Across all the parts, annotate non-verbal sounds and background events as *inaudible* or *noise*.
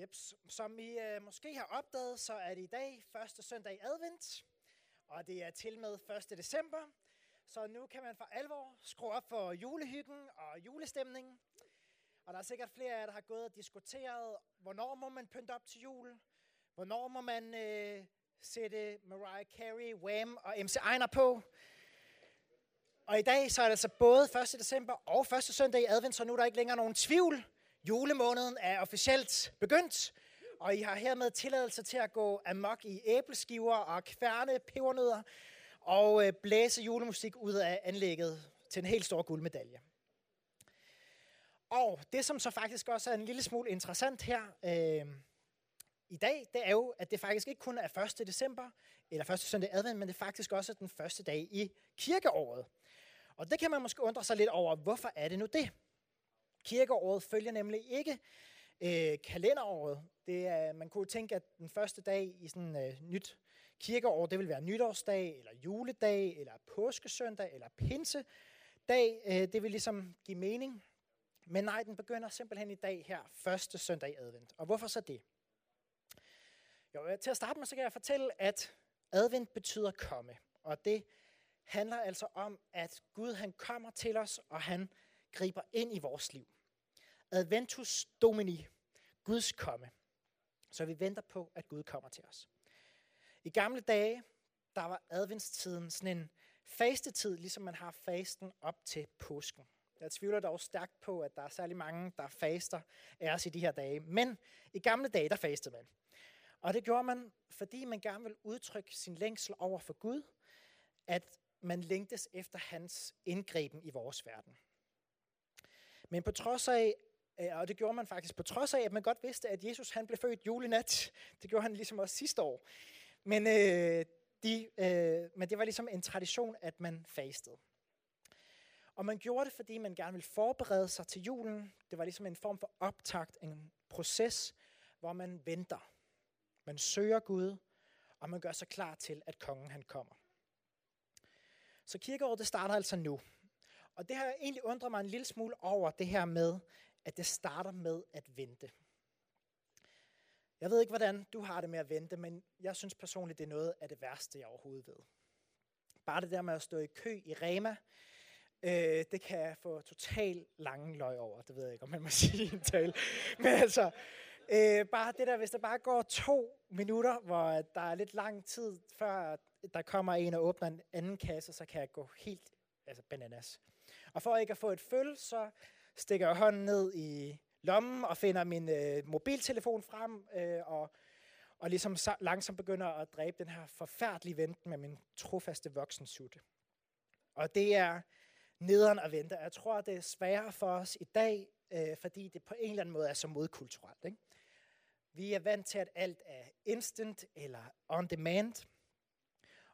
Jeps. Som I øh, måske har opdaget, så er det i dag første søndag i advent, og det er til med 1. december. Så nu kan man for alvor skrue op for julehyggen og julestemningen. Og der er sikkert flere af jer, der har gået og diskuteret, hvornår må man pynte op til jul? Hvornår må man øh, sætte Mariah Carey, Wham og MC Einar på? Og i dag så er det altså både 1. december og første søndag i advent, så nu er der ikke længere nogen tvivl. Julemåneden er officielt begyndt, og I har hermed tilladelse til at gå amok i æbleskiver og kværne pebernødder og øh, blæse julemusik ud af anlægget til en helt stor guldmedalje. Og det, som så faktisk også er en lille smule interessant her øh, i dag, det er jo, at det faktisk ikke kun er 1. december, eller 1. søndag advent, men det er faktisk også den første dag i kirkeåret. Og det kan man måske undre sig lidt over, hvorfor er det nu det? Kirkeåret følger nemlig ikke øh, kalenderåret. Det er, man kunne tænke, at den første dag i sådan øh, nyt kirkeår, det vil være nytårsdag, eller juledag, eller påskesøndag, eller pinsedag. Øh, det vil ligesom give mening. Men nej, den begynder simpelthen i dag her, første søndag i advent. Og hvorfor så det? Jo, øh, til at starte med, så kan jeg fortælle, at advent betyder komme. Og det handler altså om, at Gud han kommer til os, og han griber ind i vores liv. Adventus Domini, Guds komme. Så vi venter på, at Gud kommer til os. I gamle dage, der var adventstiden sådan en fastetid, ligesom man har fasten op til påsken. Jeg tvivler dog stærkt på, at der er særlig mange, der faster af os i de her dage. Men i gamle dage, der fastede man. Og det gjorde man, fordi man gerne ville udtrykke sin længsel over for Gud, at man længtes efter hans indgriben i vores verden. Men på trods af, øh, og det gjorde man faktisk på trods af, at man godt vidste, at Jesus han blev født julenat. *laughs* Det gjorde han ligesom også sidste år. Men, øh, de, øh, men det var ligesom en tradition, at man fastede. Og man gjorde det, fordi man gerne ville forberede sig til julen. Det var ligesom en form for optakt, en proces, hvor man venter. Man søger Gud, og man gør sig klar til, at kongen han kommer. Så kirkeåret det starter altså nu. Og det har egentlig undret mig en lille smule over det her med, at det starter med at vente. Jeg ved ikke, hvordan du har det med at vente, men jeg synes personligt, det er noget af det værste, jeg overhovedet ved. Bare det der med at stå i kø i Rema, øh, det kan jeg få total lange løg over. Det ved jeg ikke, om man må *laughs* sige i en tale. Men altså, øh, bare det der, hvis der bare går to minutter, hvor der er lidt lang tid, før der kommer en og åbner en anden kasse, så kan jeg gå helt altså bananas. Og for ikke at få et føl, så stikker jeg hånden ned i lommen og finder min øh, mobiltelefon frem øh, og, og ligesom så, langsomt begynder at dræbe den her forfærdelige venten med min trofaste voksensutte. Og det er nederen at vente. Jeg tror, det er sværere for os i dag, øh, fordi det på en eller anden måde er så modkulturelt. Ikke? Vi er vant til, at alt er instant eller on demand.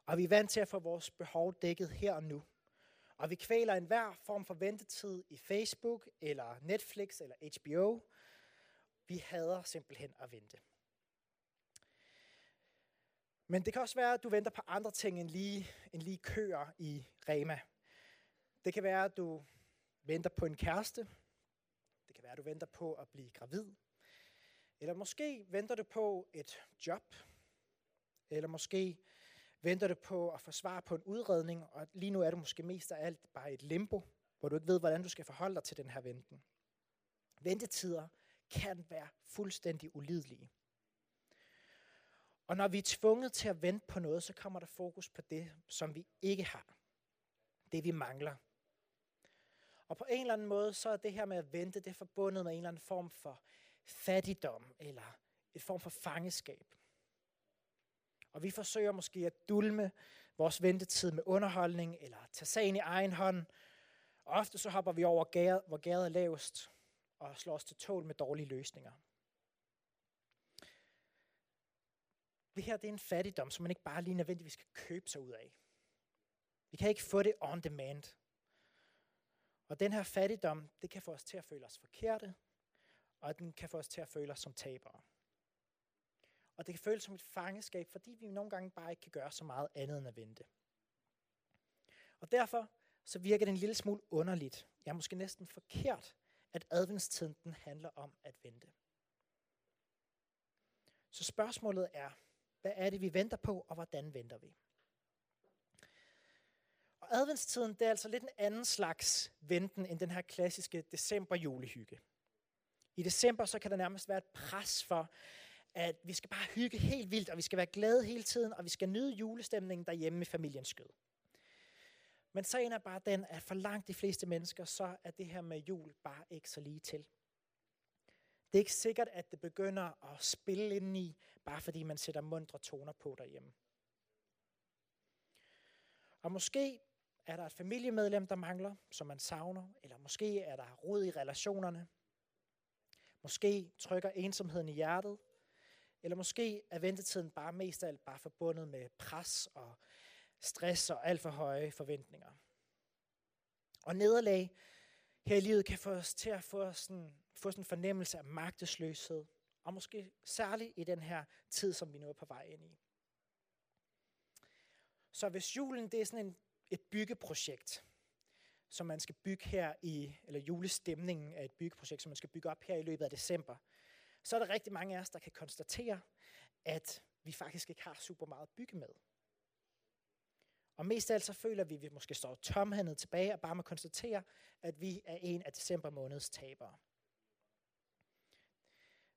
Og vi er vant til at få vores behov dækket her og nu. Og vi kvæler enhver form for ventetid i Facebook, eller Netflix, eller HBO. Vi hader simpelthen at vente. Men det kan også være, at du venter på andre ting end lige, end lige køer i Rema. Det kan være, at du venter på en kæreste. Det kan være, at du venter på at blive gravid. Eller måske venter du på et job. Eller måske venter du på at få svar på en udredning, og lige nu er du måske mest af alt bare et limbo, hvor du ikke ved, hvordan du skal forholde dig til den her venten. Ventetider kan være fuldstændig ulidelige. Og når vi er tvunget til at vente på noget, så kommer der fokus på det, som vi ikke har. Det vi mangler. Og på en eller anden måde, så er det her med at vente, det er forbundet med en eller anden form for fattigdom, eller et form for fangeskab. Og vi forsøger måske at dulme vores ventetid med underholdning, eller tage sagen i egen hånd. Og ofte så hopper vi over, gæret, hvor gæret er lavest, og slår os til tål med dårlige løsninger. Det her det er en fattigdom, som man ikke bare lige nødvendigvis kan købe sig ud af. Vi kan ikke få det on demand. Og den her fattigdom, det kan få os til at føle os forkerte, og den kan få os til at føle os som tabere. Og det kan føles som et fangeskab, fordi vi nogle gange bare ikke kan gøre så meget andet end at vente. Og derfor så virker det en lille smule underligt, ja måske næsten forkert, at adventstiden den handler om at vente. Så spørgsmålet er, hvad er det, vi venter på, og hvordan venter vi? Og adventstiden, det er altså lidt en anden slags venten end den her klassiske december-julehygge. I december, så kan der nærmest være et pres for, at vi skal bare hygge helt vildt, og vi skal være glade hele tiden, og vi skal nyde julestemningen derhjemme i familiens skød. Men sagen er bare den, at for langt de fleste mennesker, så er det her med jul bare ikke så lige til. Det er ikke sikkert, at det begynder at spille ind i, bare fordi man sætter mundre toner på derhjemme. Og måske er der et familiemedlem, der mangler, som man savner, eller måske er der rod i relationerne. Måske trykker ensomheden i hjertet, eller måske er ventetiden bare mest af alt bare forbundet med pres og stress og alt for høje forventninger. Og nederlag her i livet kan få os til at få sådan, få sådan en fornemmelse af magtesløshed, og måske særligt i den her tid, som vi nu er på vej ind i. Så hvis julen det er sådan en, et byggeprojekt, som man skal bygge her i, eller julestemningen er et byggeprojekt, som man skal bygge op her i løbet af december, så er der rigtig mange af os, der kan konstatere, at vi faktisk ikke har super meget at bygge med. Og mest af alt så føler vi, at vi måske står tomhændet tilbage og bare må konstatere, at vi er en af december måneds tabere.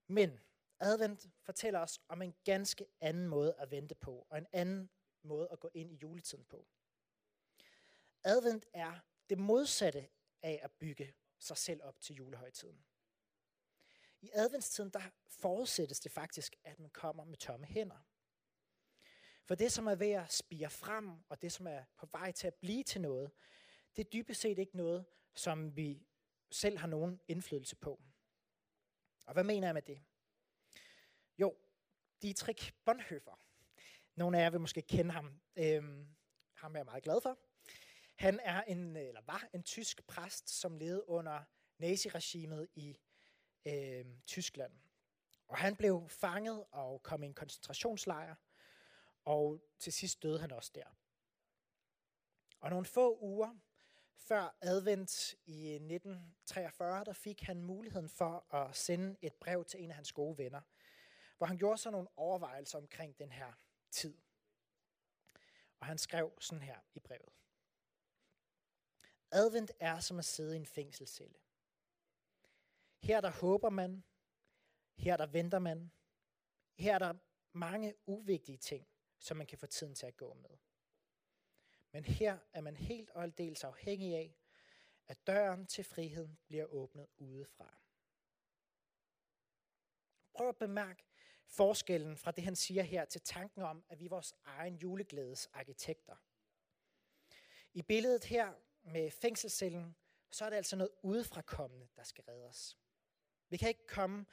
Men advent fortæller os om en ganske anden måde at vente på, og en anden måde at gå ind i juletiden på. Advent er det modsatte af at bygge sig selv op til julehøjtiden. I adventstiden der forudsættes det faktisk, at man kommer med tomme hænder. For det, som er ved at spire frem, og det, som er på vej til at blive til noget, det er dybest set ikke noget, som vi selv har nogen indflydelse på. Og hvad mener jeg med det? Jo, Dietrich Bonhoeffer. Nogle af jer vil måske kende ham. Øhm, ham er jeg meget glad for. Han er en, eller var en tysk præst, som levede under naziregimet i øh, Tyskland. Og han blev fanget og kom i en koncentrationslejr, og til sidst døde han også der. Og nogle få uger før advent i 1943, der fik han muligheden for at sende et brev til en af hans gode venner, hvor han gjorde sig nogle overvejelser omkring den her tid. Og han skrev sådan her i brevet. Advent er som at sidde i en fængselscelle. Her der håber man, her der venter man, her er der mange uvigtige ting, som man kan få tiden til at gå med. Men her er man helt og aldeles afhængig af, at døren til friheden bliver åbnet udefra. Prøv at bemærke forskellen fra det, han siger her, til tanken om, at vi er vores egen juleglædes arkitekter. I billedet her med fængselscellen, så er det altså noget udefrakommende, der skal redde os. Vi kan ikke komme,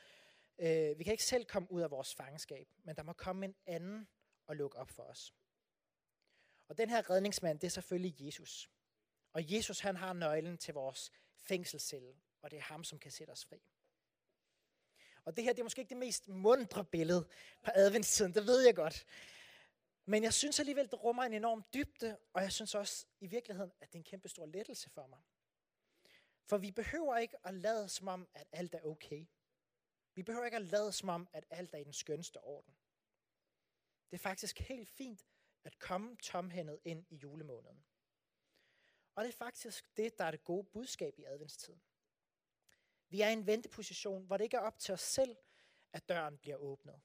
øh, vi kan ikke selv komme ud af vores fangenskab, men der må komme en anden og lukke op for os. Og den her redningsmand, det er selvfølgelig Jesus. Og Jesus, han har nøglen til vores fængselscelle, og det er ham, som kan sætte os fri. Og det her, det er måske ikke det mest mundre billede på adventstiden, det ved jeg godt. Men jeg synes alligevel, det rummer en enorm dybde, og jeg synes også i virkeligheden, at det er en kæmpe stor lettelse for mig. For vi behøver ikke at lade som om, at alt er okay. Vi behøver ikke at lade som om, at alt er i den skønste orden. Det er faktisk helt fint at komme tomhændet ind i julemåneden. Og det er faktisk det, der er det gode budskab i adventstiden. Vi er i en venteposition, hvor det ikke er op til os selv, at døren bliver åbnet.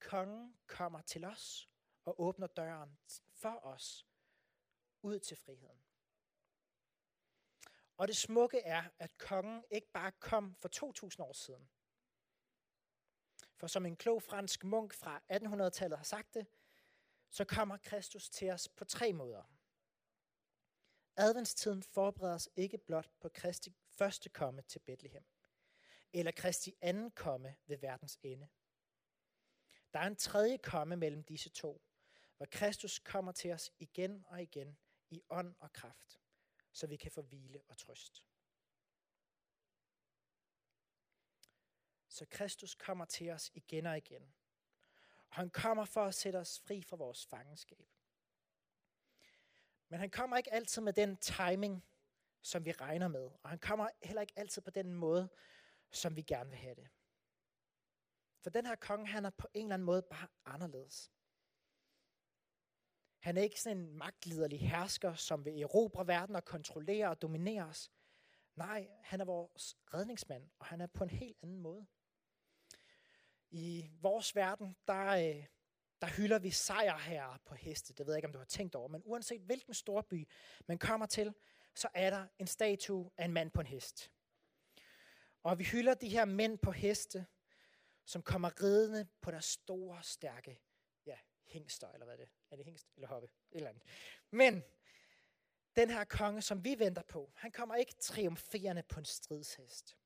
Kongen kommer til os og åbner døren for os ud til friheden. Og det smukke er, at kongen ikke bare kom for 2000 år siden. For som en klog fransk munk fra 1800-tallet har sagt det, så kommer Kristus til os på tre måder. Adventstiden forbereder os ikke blot på Kristi første komme til Bethlehem, eller Kristi anden komme ved verdens ende. Der er en tredje komme mellem disse to, hvor Kristus kommer til os igen og igen i ånd og kraft så vi kan få hvile og trøst. Så Kristus kommer til os igen og igen. Og han kommer for at sætte os fri fra vores fangenskab. Men han kommer ikke altid med den timing, som vi regner med. Og han kommer heller ikke altid på den måde, som vi gerne vil have det. For den her konge, han er på en eller anden måde bare anderledes. Han er ikke sådan en magtliderlig hersker, som vil erobre verden og kontrollere og dominere os. Nej, han er vores redningsmand, og han er på en helt anden måde. I vores verden, der, øh, der hylder vi sejrherrer på heste. Det ved jeg ikke, om du har tænkt over. Men uanset hvilken storby man kommer til, så er der en statue af en mand på en hest. Og vi hylder de her mænd på heste, som kommer ridende på deres store, stærke ja, hængster, eller hvad er det? Er det hængst eller hoppe? Et eller andet. Men den her konge, som vi venter på, han kommer ikke triumferende på en stridshest.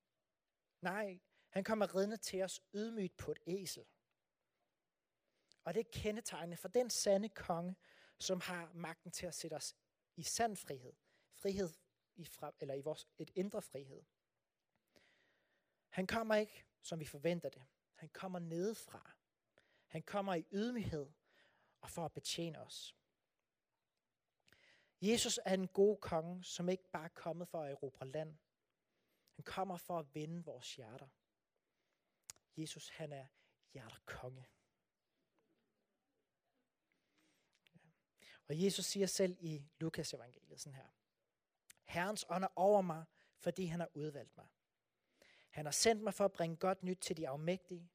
Nej, han kommer ridende til os ydmygt på et æsel. Og det er kendetegnende for den sande konge, som har magten til at sætte os i sand frihed. Frihed i, fra, eller i vores, et indre frihed. Han kommer ikke, som vi forventer det. Han kommer nedefra. Han kommer i ydmyghed og for at betjene os. Jesus er en god konge, som ikke bare er kommet for at erobre land. Han kommer for at vinde vores hjerter. Jesus, han er hjerterkonge. Og Jesus siger selv i Lukas evangeliet sådan her. Herrens ånd er over mig, fordi han har udvalgt mig. Han har sendt mig for at bringe godt nyt til de afmægtige,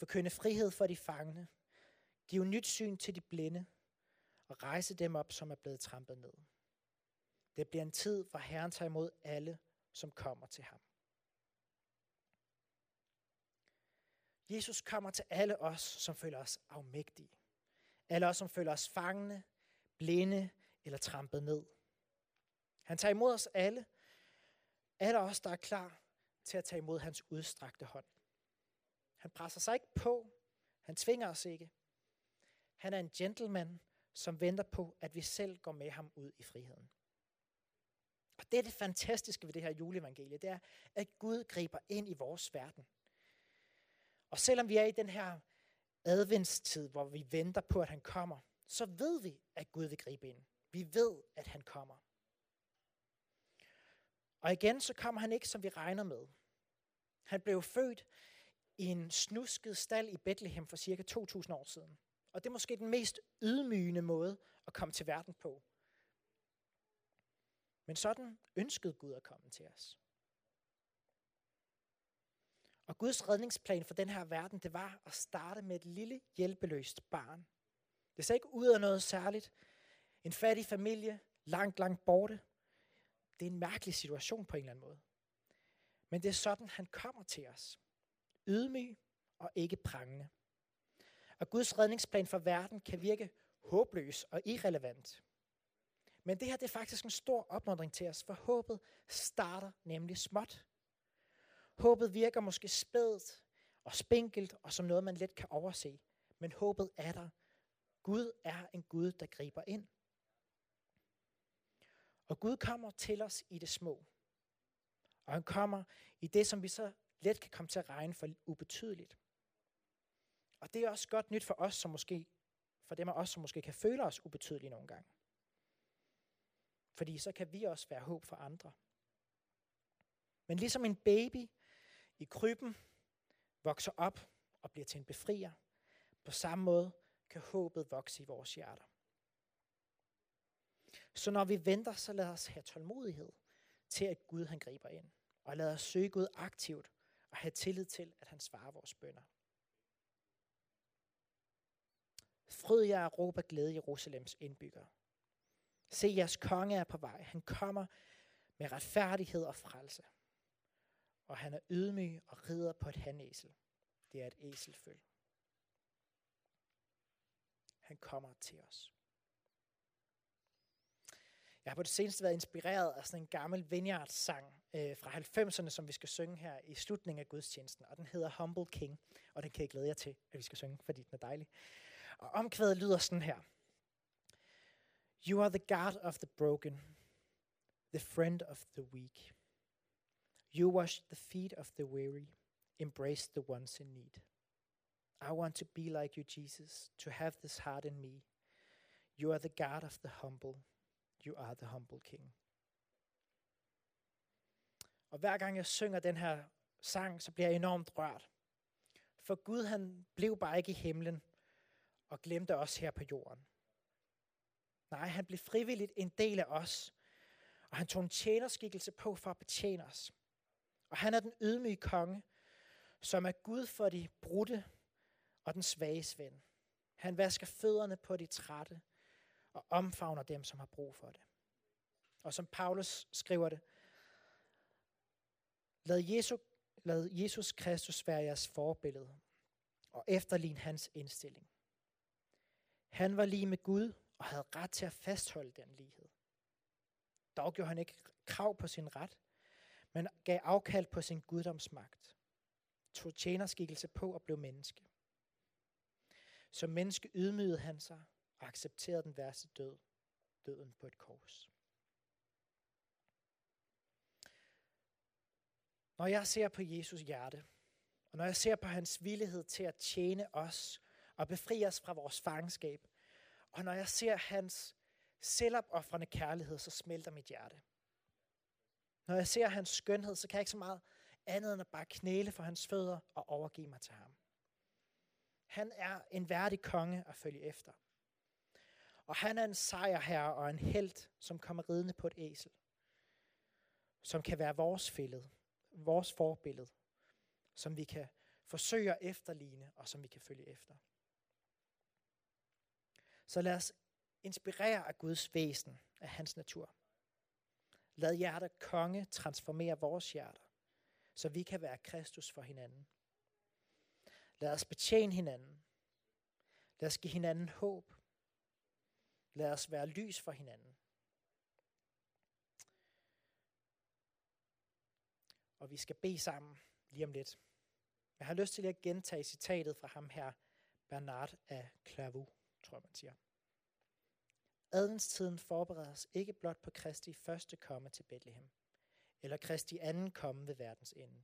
forkynde frihed for de fangne, give nyt syn til de blinde og rejse dem op, som er blevet trampet ned. Det bliver en tid, hvor Herren tager imod alle, som kommer til ham. Jesus kommer til alle os, som føler os afmægtige. Alle os, som føler os fangne, blinde eller trampet ned. Han tager imod os alle. Alle os, der er klar til at tage imod hans udstrakte hånd. Han presser sig ikke på. Han tvinger os ikke. Han er en gentleman, som venter på, at vi selv går med ham ud i friheden. Og det er det fantastiske ved det her juleevangelie, det er, at Gud griber ind i vores verden. Og selvom vi er i den her adventstid, hvor vi venter på, at han kommer, så ved vi, at Gud vil gribe ind. Vi ved, at han kommer. Og igen, så kommer han ikke, som vi regner med. Han blev født i en snusket stald i Bethlehem for cirka 2000 år siden. Og det er måske den mest ydmygende måde at komme til verden på. Men sådan ønskede Gud at komme til os. Og Guds redningsplan for den her verden, det var at starte med et lille hjælpeløst barn. Det ser ikke ud af noget særligt. En fattig familie, langt, langt borte. Det er en mærkelig situation på en eller anden måde. Men det er sådan, han kommer til os. Ydmyg og ikke prangende. Og Guds redningsplan for verden kan virke håbløs og irrelevant. Men det her det er faktisk en stor opmuntring til os, for håbet starter nemlig småt. Håbet virker måske spædt og spinkelt og som noget, man let kan overse. Men håbet er der. Gud er en Gud, der griber ind. Og Gud kommer til os i det små. Og han kommer i det, som vi så let kan komme til at regne for ubetydeligt. Og det er også godt nyt for os, som måske, for dem af os, som måske kan føle os ubetydelige nogle gange. Fordi så kan vi også være håb for andre. Men ligesom en baby i krybben vokser op og bliver til en befrier, på samme måde kan håbet vokse i vores hjerter. Så når vi venter, så lad os have tålmodighed til, at Gud han griber ind. Og lad os søge Gud aktivt og have tillid til, at han svarer vores bønder. Fryd jer og råb af glæde Jerusalems indbyggere. Se, jeres konge er på vej. Han kommer med retfærdighed og frelse. Og han er ydmyg og rider på et hanæsel. Det er et æselføl. Han kommer til os. Jeg har på det seneste været inspireret af sådan en gammel Vineyard-sang øh, fra 90'erne, som vi skal synge her i slutningen af gudstjenesten. Og den hedder Humble King, og den kan jeg glæde jer til, at vi skal synge, fordi den er dejlig. Og omkvædet lyder sådan her. You are the God of the broken, the friend of the weak. You wash the feet of the weary, embrace the ones in need. I want to be like you, Jesus, to have this heart in me. You are the God of the humble. You are the humble king. Og hver gang jeg synger den her sang, så bliver jeg enormt rørt. For Gud han blev bare ikke i himlen og glemte os her på jorden. Nej, han blev frivilligt en del af os, og han tog en tjenerskikkelse på for at betjene os. Og han er den ydmyge konge, som er Gud for de brudte og den svage ven. Han vasker fødderne på de trætte og omfavner dem, som har brug for det. Og som Paulus skriver det, lad, Jesu, lad Jesus Kristus være jeres forbillede og efterlign hans indstilling. Han var lige med Gud og havde ret til at fastholde den lighed. Dog gjorde han ikke krav på sin ret, men gav afkald på sin guddomsmagt, tog tjenerskikkelse på og blev menneske. Som menneske ydmygede han sig og accepterede den værste død, døden på et kors. Når jeg ser på Jesus hjerte, og når jeg ser på hans villighed til at tjene os og befri os fra vores fangenskab, og når jeg ser hans selvopoffrende kærlighed, så smelter mit hjerte. Når jeg ser hans skønhed, så kan jeg ikke så meget andet end at bare knæle for hans fødder og overgive mig til ham. Han er en værdig konge at følge efter. Og han er en sejrherre og en held, som kommer ridende på et æsel. Som kan være vores fællede, vores forbillede. Som vi kan forsøge at efterligne, og som vi kan følge efter. Så lad os inspirere af Guds væsen, af hans natur. Lad hjertet konge transformere vores hjerter, så vi kan være Kristus for hinanden. Lad os betjene hinanden. Lad os give hinanden håb. Lad os være lys for hinanden. Og vi skal bede sammen lige om lidt. Jeg har lyst til at gentage citatet fra ham her, Bernard af Clairvaux, tror jeg man siger. Adelstiden forberedes ikke blot på Kristi første komme til Bethlehem, eller Kristi anden komme ved verdens ende.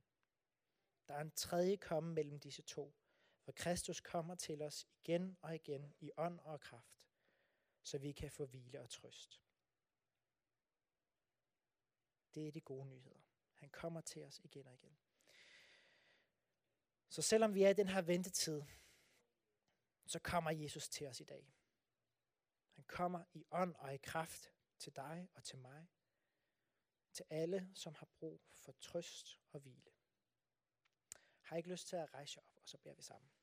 Der er en tredje komme mellem disse to, hvor Kristus kommer til os igen og igen i ånd og kraft, så vi kan få hvile og trøst. Det er de gode nyheder. Han kommer til os igen og igen. Så selvom vi er i den her ventetid, så kommer Jesus til os i dag. Han kommer i ånd og i kraft til dig og til mig. Til alle, som har brug for trøst og hvile. Har I ikke lyst til at rejse op, og så beder vi sammen.